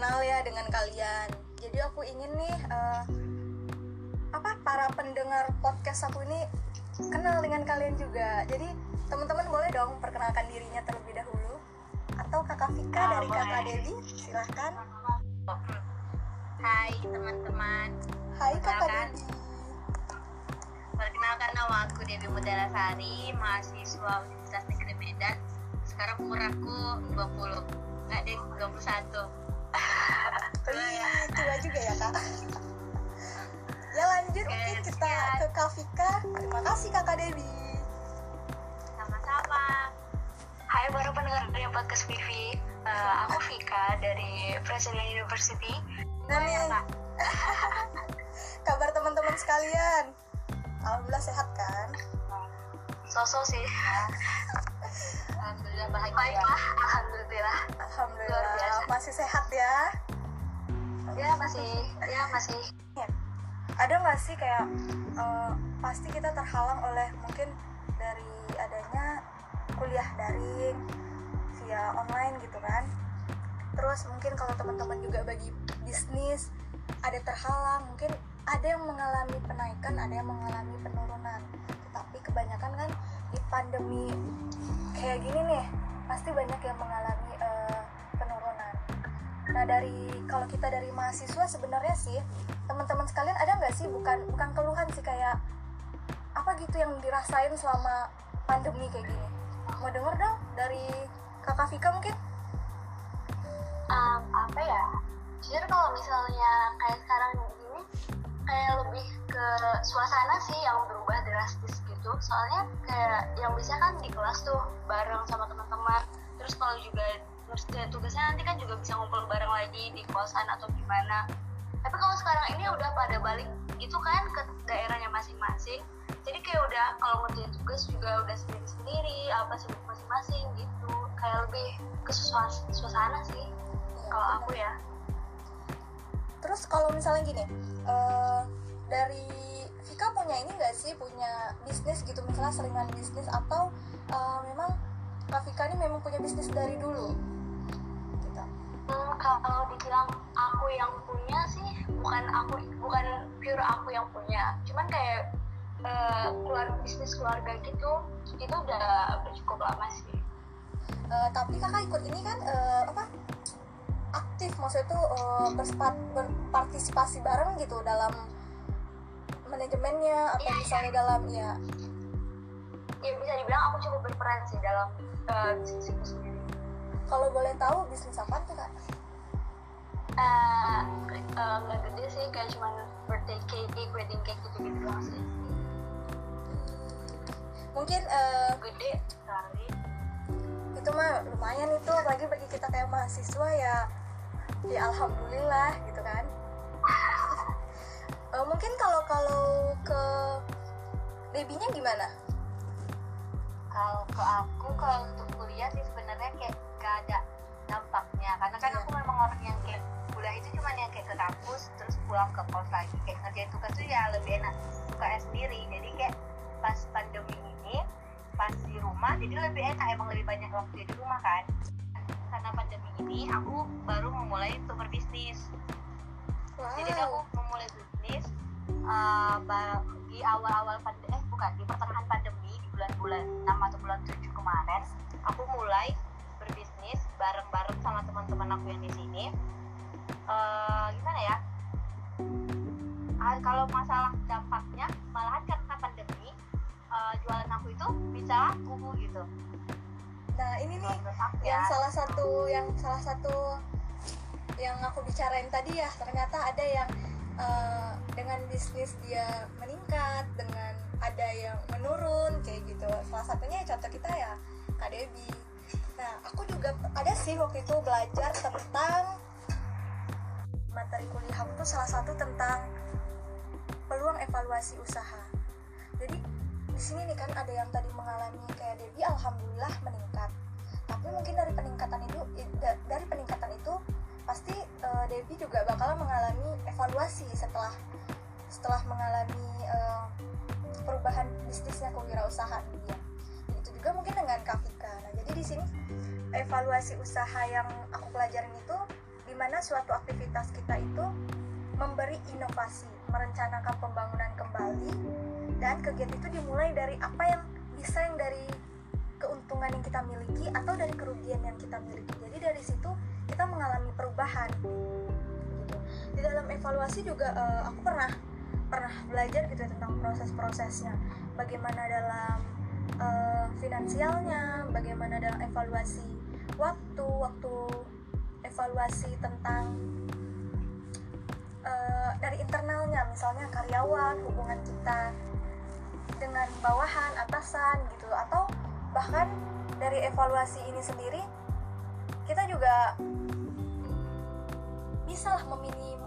kenal ya dengan kalian. Jadi aku ingin nih uh, apa para pendengar podcast aku ini kenal dengan kalian juga. Jadi teman-teman boleh dong perkenalkan dirinya terlebih dahulu. Atau kakak Vika Ah, dari boleh. kakak Devi, silahkan. Hai teman-teman, Hai kakak. Devi. perkenalkan nama aku Dewi Mudarasari, mahasiswa Universitas Negeri Medan. Sekarang umur aku 20, nggak deh 21. Wih, tua juga ya kak. Ya lanjut Oke, mungkin kita sekian. ke Kak Vika. Terima kasih kakak Devi. Sama-sama. Hai baru pendengar dari podcast Vivi. Eh, aku Vika dari Presiden University. Boleh ya, Kak? kabar teman-teman sekalian. Alhamdulillah sehat kan? Sosok sih. Alhamdulillah bahagia. Baiklah, alhamdulillah. Luar Alhamdulillah biasa. masih sehat ya. Masih, ya masih. Ada nggak sih kayak eh, pasti kita terhalang oleh mungkin dari adanya kuliah daring via online gitu kan. Terus mungkin kalau teman-teman juga bagi bisnis ada terhalang, mungkin ada yang mengalami penaikan, ada yang mengalami penurunan. Tetapi kebanyakan kan di pandemi kayak gini nih, pasti banyak yang mengalami. Nah dari kalau kita dari mahasiswa sebenarnya sih teman-teman sekalian ada nggak sih bukan bukan keluhan sih kayak apa gitu yang dirasain selama pandemi kayak gini? Mau denger dong dari kakak Vika mungkin? Em, apa ya? Jujur kalau misalnya kayak sekarang gini, kayak lebih ke suasana sih yang berubah drastis gitu. Soalnya kayak yang bisa kan di kelas tuh bareng sama teman-teman. Terus kalau juga ngerjain tugasnya nanti kan juga bisa ngumpul bareng lagi di kosan atau gimana. Tapi kalau sekarang ini udah pada balik gitu kan ke daerahnya masing-masing. Jadi kayak udah kalau ngerjain tugas juga udah sendiri-sendiri, apa sibuk masing-masing gitu. Kayak lebih ke suas- suasana sih kalau aku ya. Terus kalau misalnya gini, eh, dari Vika punya ini nggak sih punya bisnis gitu misalnya seringan bisnis atau eh, memang Kak Vika ini memang punya bisnis dari dulu? Kalau dibilang aku yang punya sih bukan aku bukan pure aku yang punya. Cuman kayak eh, keluar bisnis keluarga gitu itu udah cukup lama sih. Eh, tapi kakak ikut ini kan eh, apa aktif maksudnya tuh berspat- berpartisipasi bareng gitu dalam manajemennya atau Iya, misalnya dalam ya ya bisa dibilang aku cukup berperan sih dalam eh, bisnis itu sendiri. Kalau boleh tahu bisnis apa tuh kak? Eh, eh, nggak gede sih kayak cuman birthday cake wedding cake gitu gitu doang sih. Mungkin eh, gede sekali. itu mah lumayan itu apalagi bagi kita kayak mahasiswa ya ya alhamdulillah gitu kan. Eh, mungkin kalau kalau ke Debinya gimana? Kalau ke aku kalau untuk kuliah sih sebenarnya kayak gak ada dampaknya. Karena kan Iya. aku memang orang yang kayak kuliah itu cuma yang kayak ke kampus terus pulang ke kos lagi. Kayak ngerjain tugas tuh ya lebih enak. Suka sendiri. Jadi kayak pas pandemi ini pas di rumah jadi lebih enak. Emang lebih banyak waktu di rumah kan. Karena pandemi ini aku baru memulai untuk berbisnis wow jadi aku memulai bisnis uh, di awal-awal pandemi eh bukan di pertengahan pandemi di bulan-bulan 6 atau bulan 7 kemarin aku mulai berbisnis bareng-bareng sama teman-teman aku yang di sini Eh, gimana ya? Ah, kalau masalah dampaknya malahan karena pandemi eh, jualan aku itu bisa laku gitu. Nah ini nih aku yang ya. salah satu yang salah satu yang aku bicarain tadi ya ternyata ada yang eh, dengan bisnis dia meningkat dengan ada yang menurun kayak gitu. Salah satunya ya contoh kita ya Kak Debi nah aku juga ada sih waktu itu belajar tentang materi kuliah aku tuh salah satu tentang peluang evaluasi usaha. Jadi di sini nih kan ada yang tadi mengalami kayak Debi alhamdulillah meningkat. Tapi mungkin dari peningkatan itu dari peningkatan itu pasti eh, Debbie juga bakal mengalami evaluasi setelah setelah mengalami eh, perubahan bisnisnya kewirausahaan dia itu juga mungkin dengan Kafika. Nah jadi di sini evaluasi usaha yang aku pelajarin itu di bagaimana suatu aktivitas kita itu memberi inovasi, merencanakan pembangunan kembali dan kegiatan itu dimulai dari apa yang bisa yang dari keuntungan yang kita miliki atau dari kerugian yang kita miliki. Jadi dari situ kita mengalami perubahan. Di dalam evaluasi juga uh, aku pernah pernah belajar gitu tentang proses-prosesnya. Bagaimana dalam uh, finansialnya, bagaimana dalam evaluasi waktu, waktu evaluasi tentang uh, dari internalnya, misalnya karyawan, hubungan kita dengan bawahan, atasan gitu atau bahkan dari evaluasi ini sendiri kita juga bisa lah meminim,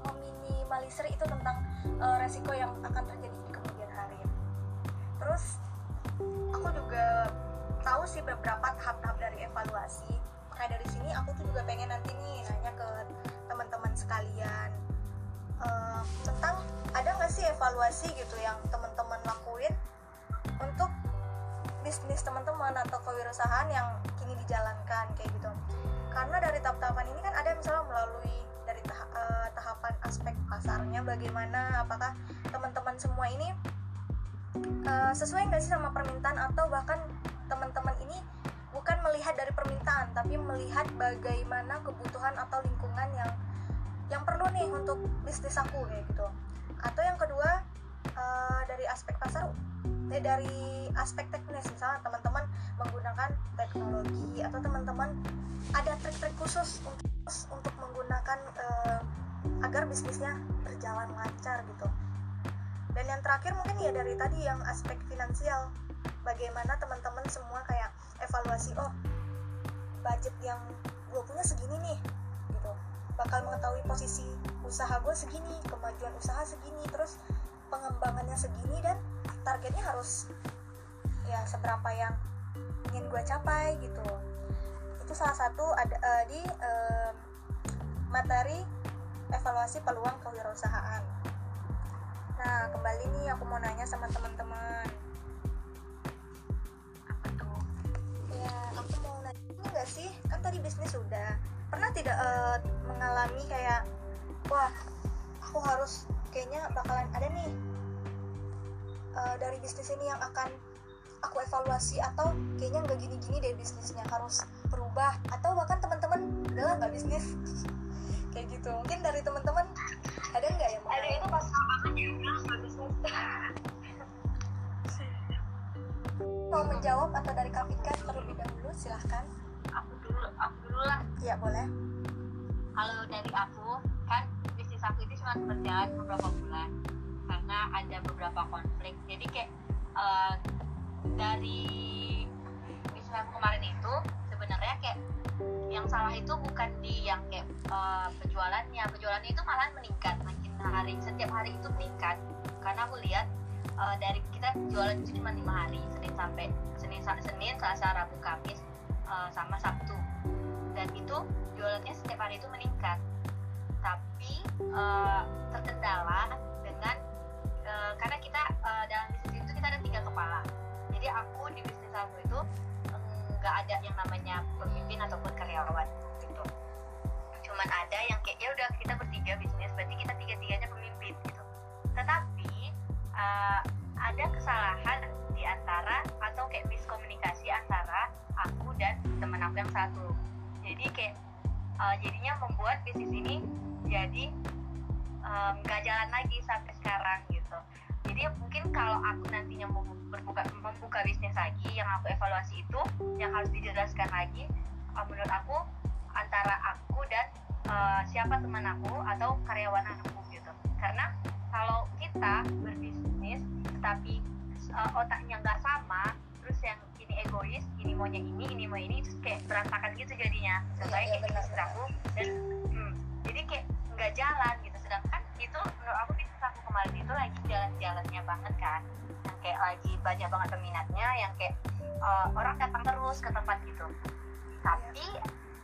meminimalisir itu tentang uh, resiko yang akan terjadi di kemudian hari. Terus aku juga tahu sih beberapa tahap-tahap dari evaluasi makanya dari sini aku tuh juga pengen nanti nih nanya ke teman-teman sekalian uh, tentang ada nggak sih evaluasi gitu yang teman-teman lakuin untuk bisnis teman-teman atau kewirausahaan yang kini dijalankan kayak gitu. Karena dari tahap-tahapan ini kan ada misalnya melalui dari tahap, uh, tahapan aspek pasarnya bagaimana apakah teman-teman semua ini uh, sesuai nggak sih sama permintaan atau bahkan teman-teman ini bukan melihat dari tapi melihat bagaimana kebutuhan atau lingkungan yang yang perlu nih untuk bisnis aku kayak gitu. Atau yang kedua uh, dari aspek pasar eh, dari aspek teknis. Misalnya teman-teman menggunakan teknologi atau teman-teman ada trik-trik khusus untuk untuk menggunakan uh, agar bisnisnya berjalan lancar gitu. Dan yang terakhir mungkin ya dari tadi yang aspek finansial. Bagaimana teman-teman semua kayak evaluasi oh budget yang gue punya segini nih gitu. Bakal mengetahui posisi usaha gue segini kemajuan usaha segini terus pengembangannya segini dan targetnya harus ya seberapa yang ingin gue capai gitu itu salah satu ada uh, di uh, materi evaluasi peluang kewirausahaan. Nah kembali nih aku mau nanya sama teman-teman uh, mengalami kayak wah aku harus kayaknya bakalan ada nih uh, dari bisnis ini yang akan aku evaluasi atau kayaknya nggak gini-gini deh bisnisnya harus berubah atau bahkan teman-teman adalah nggak bisnis. Kayak gitu. Mungkin dari teman-teman ada nggak yang ada itu pas banget ya bisnis. Mau menjawab atau dari Kapika terlebih dahulu silahkan aku kan bisnis aku itu cuma berjalan beberapa bulan karena ada beberapa konflik. Jadi kayak uh, dari bisnis aku kemarin itu sebenarnya kayak yang salah itu bukan di yang kayak uh, penjualannya. Penjualannya itu malah meningkat makin hari setiap hari itu meningkat. Karena aku lihat uh, dari kita jualan itu cuma lima hari senin sampai senin senin selasa rabu kamis uh, sama sabtu. Dan itu jualannya setiap hari itu meningkat tapi uh, terkendala dengan uh, karena kita uh, dalam bisnis itu kita ada tiga kepala. Jadi aku di bisnis aku itu nggak um, ada yang namanya pemimpin ataupun karyawan gitu. Cuman ada yang kayak ya udah kita bertiga bisnis berarti kita tiga tiganya pemimpin gitu. Tetapi uh, ada kesalahan di antara atau kayak miskomunikasi antara aku dan teman aku yang satu. Jadi kayak uh, jadinya membuat bisnis ini jadi nggak um, jalan lagi sampai sekarang gitu. Jadi mungkin kalau aku nantinya mau berbuka membuka bisnis lagi yang aku evaluasi itu yang harus dijelaskan lagi uh, menurut aku antara aku dan uh, siapa teman aku atau karyawan aku gitu. Karena kalau kita berbisnis tetapi uh, otaknya nggak sama terus yang ini egois ini maunya ini ini mau ini terus kayak berantakan gitu jadinya. Sebaik iya, iya, bisnis aku dan hmm, jadi kayak nggak jalan gitu. Sedangkan itu menurut aku bisnis aku kemarin itu lagi jalan-jalannya banget kan. Yang kayak lagi banyak banget peminatnya yang kayak uh, orang datang terus ke tempat gitu. Tapi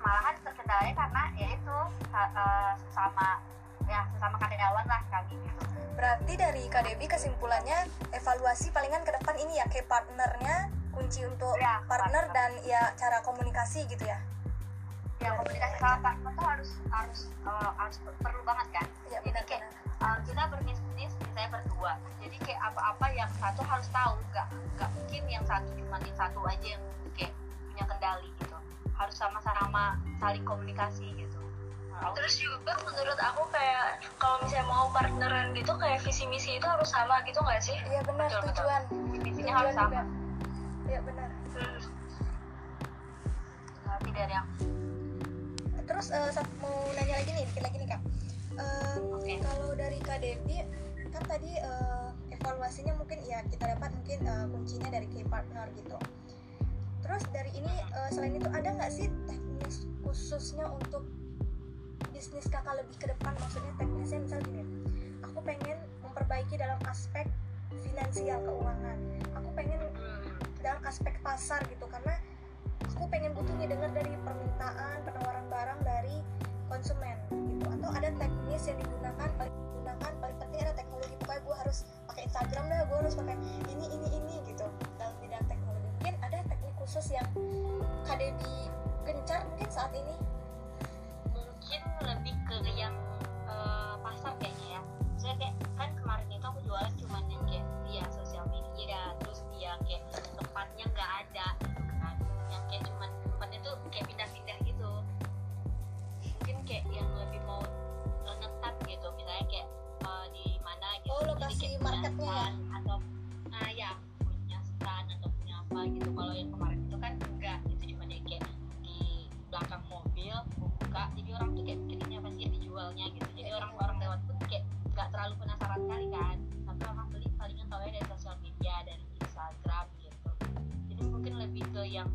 malahan terkendalanya karena ya itu uh, sesama ya sesama karyawan lah kami gitu. Berarti dari KDB kesimpulannya evaluasi palingan ke depan ini ya kayak partnernya kunci untuk Ya, partner partner. dan ya cara komunikasi gitu ya ya komunikasi sama partner tuh harus harus uh, harus perlu banget kan? Iya jadi benar. kayak benar uh, kita berbisnis misalnya berdua. Jadi kayak apa-apa yang satu harus tahu. Nggak nggak mungkin yang satu cuma yang satu aja yang kayak punya kendali gitu. Harus sama-sama saling komunikasi gitu. Nah, terus juga menurut aku kayak kalau misalnya mau partneran gitu kayak visi misi itu harus sama gitu nggak sih? Iya benar. Betul, tujuan. Visinya harus sama. iya benar. Hmm. tapi dari yang terus sat- mau nanya lagi nih dikit lagi nih kak. Eh, Oke. kalau dari kak Devi kan tadi eh, evaluasinya mungkin ya kita dapat mungkin eh, kuncinya dari key partner gitu. Terus dari ini eh, selain itu ada nggak sih teknis khususnya untuk bisnis kakak lebih ke depan? Maksudnya teknisnya misal gini aku pengen memperbaiki dalam aspek finansial keuangan. Aku pengen dalam aspek pasar gitu karena aku pengen butuh nih dengar dari permintaan penawaran barang dari konsumen gitu. Atau ada teknis yang digunakan paling digunakan paling penting ada teknologi. Pokoknya gue harus pakai Instagram dah gue harus pakai ini ini ini gitu. Dalam bidang teknologi. Mungkin ada teknik khusus yang KDB gencar mungkin saat ini? Mungkin lebih ke yang eh, pasar kayaknya ya. Saya kayak kan kemarin itu aku jualan cuman yang kayak via sosial media atau ah ya punya stand atau punya apa gitu. Kalau yang kemarin itu kan enggak itu cuma yang kayak di belakang mobil buka jadi orang tuh kayak mikir ini apa sih yang dijualnya gitu. Jadi orang-orang lewat pun kayak nggak terlalu penasaran kali kan. Tapi orang beli palingan tahu dari sosial media dari Instagram gitu. Jadi mungkin lebih ke yang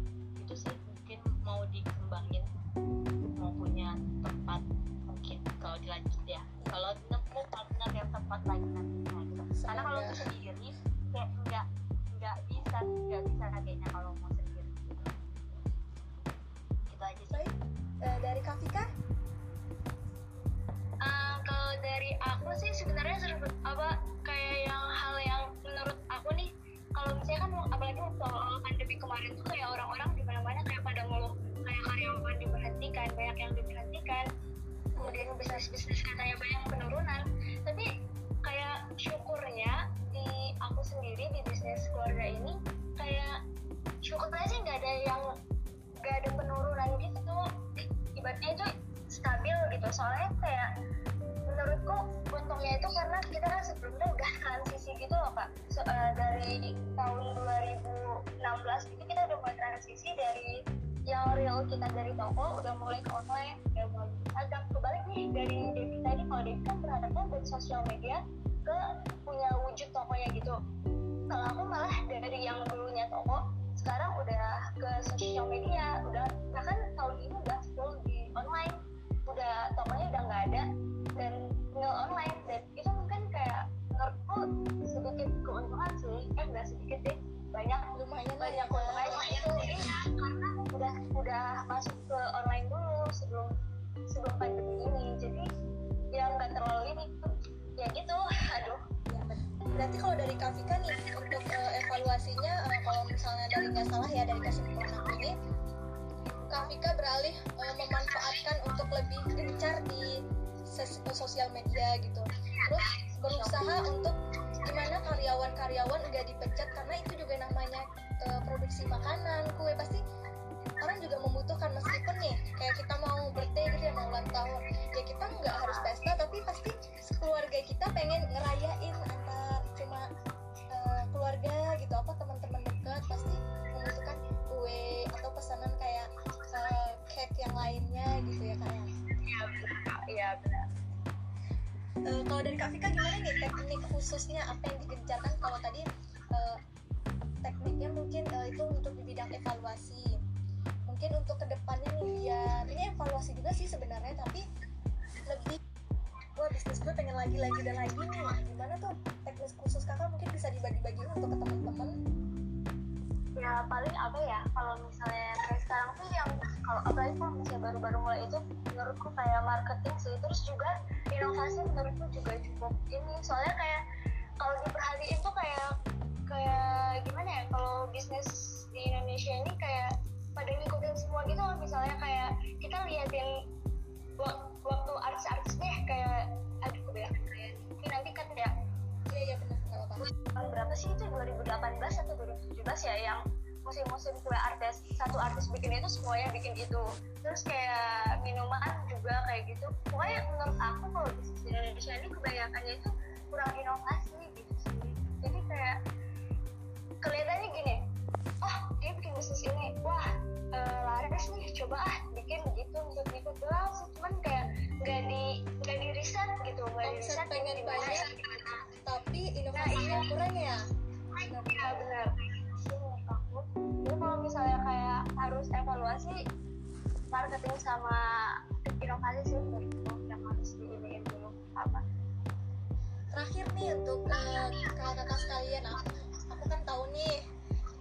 kalau aku malah dari yang dulunya toko sekarang udah ke sosial media udah berarti kalau dari Kak Vika nih untuk eh, evaluasinya eh, kalau misalnya dari nggak salah ya dari kesimpulan ini Kak Vika beralih eh, memanfaatkan untuk lebih gencar di sosial media gitu. Terus berusaha untuk gimana karyawan-karyawan nggak dipecat karena itu juga namanya eh, produksi makanan kue. Pasti orang juga membutuhkan meskipun nih kayak kita mau birthday gitu ya mau ulang tahun. Ya kita nggak harus pesta tapi pasti keluarga kita pengen ngerayain Eh, kalau dari Kak Vika gimana nih teknik khususnya apa yang digencarkan kalau tadi eh, tekniknya mungkin eh, itu untuk di bidang evaluasi. Mungkin untuk ke depannya nih biar ini evaluasi juga sih sebenarnya tapi lebih wah bisnis gue pengen lagi lagi dan lagi nih. Gimana tuh teknis khusus kakak mungkin bisa dibagi-bagi untuk ke teman-teman? Ya paling apa ya kalau misalnya kayak sekarang tuh kalau apalagi kalau misalnya baru-baru mulai itu menurutku kayak marketing sih. Terus juga inovasi menurutku juga cukup ini. Soalnya kayak kalau diperhatiin tuh kayak kayak gimana ya kalau bisnis di Indonesia ini kayak pada ngikutin semua gitu loh. Misalnya kayak kita liatin wak- waktu artis-artis deh kayak aduh kebanyakan kayak nanti kan ya iya iya benar berapa sih itu? 2018 atau 2017 ya yang musim-musim kue satu artis bikin itu semuanya bikin itu. Terus kayak minuman juga kayak gitu. Pokoknya menurut aku kalau bisnis di Indonesia ini kebanyakannya itu kurang inovasi gitu sih. Jadi kayak kelihatannya gini oh dia bikin bisnis ini. Wah eh, laris nih coba ah bikin gitu untuk ikut doang sih cuman kayak nggak di nggak di riset gitu nggak di riset pengen banyak. tapi inovasinya kurang ya? Iya benar. Evaluasi marketing sama inovasi sih menurutku yang harus diiniin dulu. Apa. terakhir nih untuk eh, kakak-kakak sekalian aku, aku kan tahu nih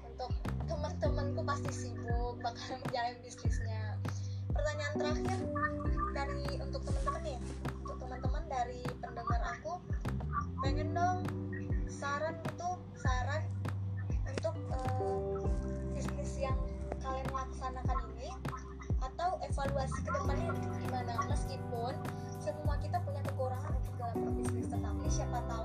untuk teman-temanku pasti sibuk bakal menjalani bisnisnya. Pertanyaan terakhir dari untuk teman-teman nih untuk teman-teman dari pendengar aku pengen dong saran gitu saran untuk eh, bisnis yang kalian laksanakan ini atau evaluasi ke depannya gimana? Meskipun semua kita punya kekurangan untuk dalam berbisnis tetapi siapa tahu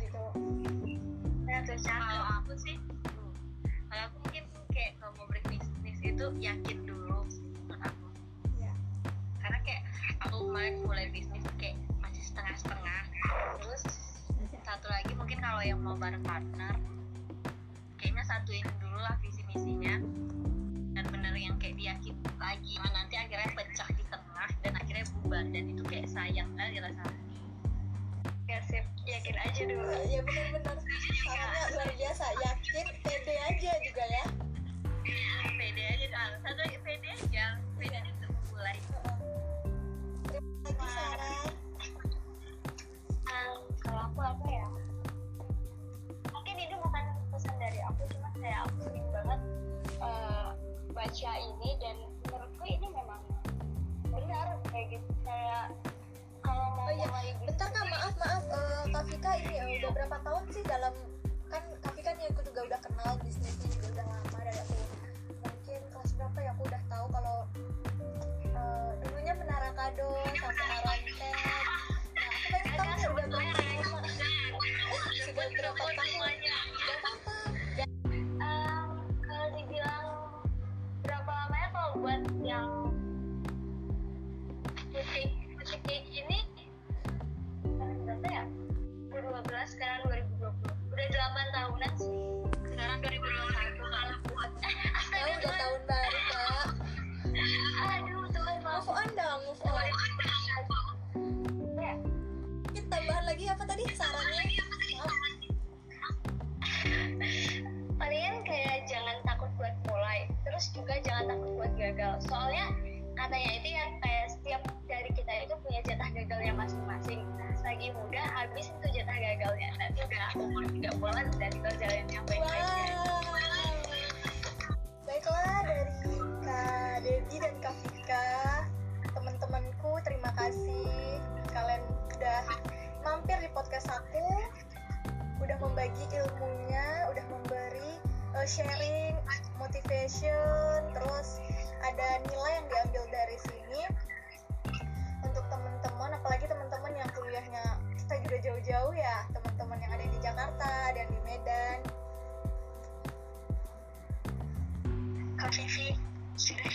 gitu. Tuh kalau aku sih kalau aku mungkin kayak kalau mau berbisnis itu yakin dulu sih menurut aku. Ya karena kayak aku kemarin mulai bisnis kayak masih setengah-setengah. Terus satu lagi mungkin kalau yang mau bareng partner kayaknya satuin dulu lah visi misinya. Dan bener yang kayak diyakin lagi. Nah, nanti akhirnya pecah di tengah dan akhirnya bubar. Dan itu kayak sayang kali rasanya ya sip. Yakin aja dulu. ya benar-benar. Sarannya luar biasa. Yakin pede aja juga ya. Pede aja ah, satu lagi pede aja. Pede aja untuk mulai. Terima kasih Sarah. Um, kalau aku apa ya? Mungkin ini bukan pesan dari aku, cuma kayak aku sering banget uh, baca ini dan sharing, motivation, terus ada nilai yang diambil dari sini untuk teman-teman, apalagi teman-teman yang kuliahnya kita juga jauh-jauh ya, teman-teman yang ada di Jakarta dan di Medan. Kak Vivi sudah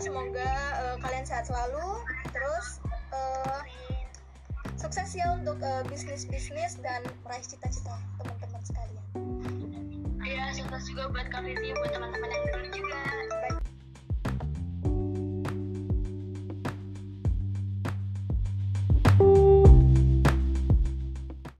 semoga eh, kalian sehat selalu. Terus eh, sukses ya untuk eh, bisnis-bisnis dan meraih cita-cita teman-teman sekalian. Ya sukses juga buat Vivi buat teman-teman yang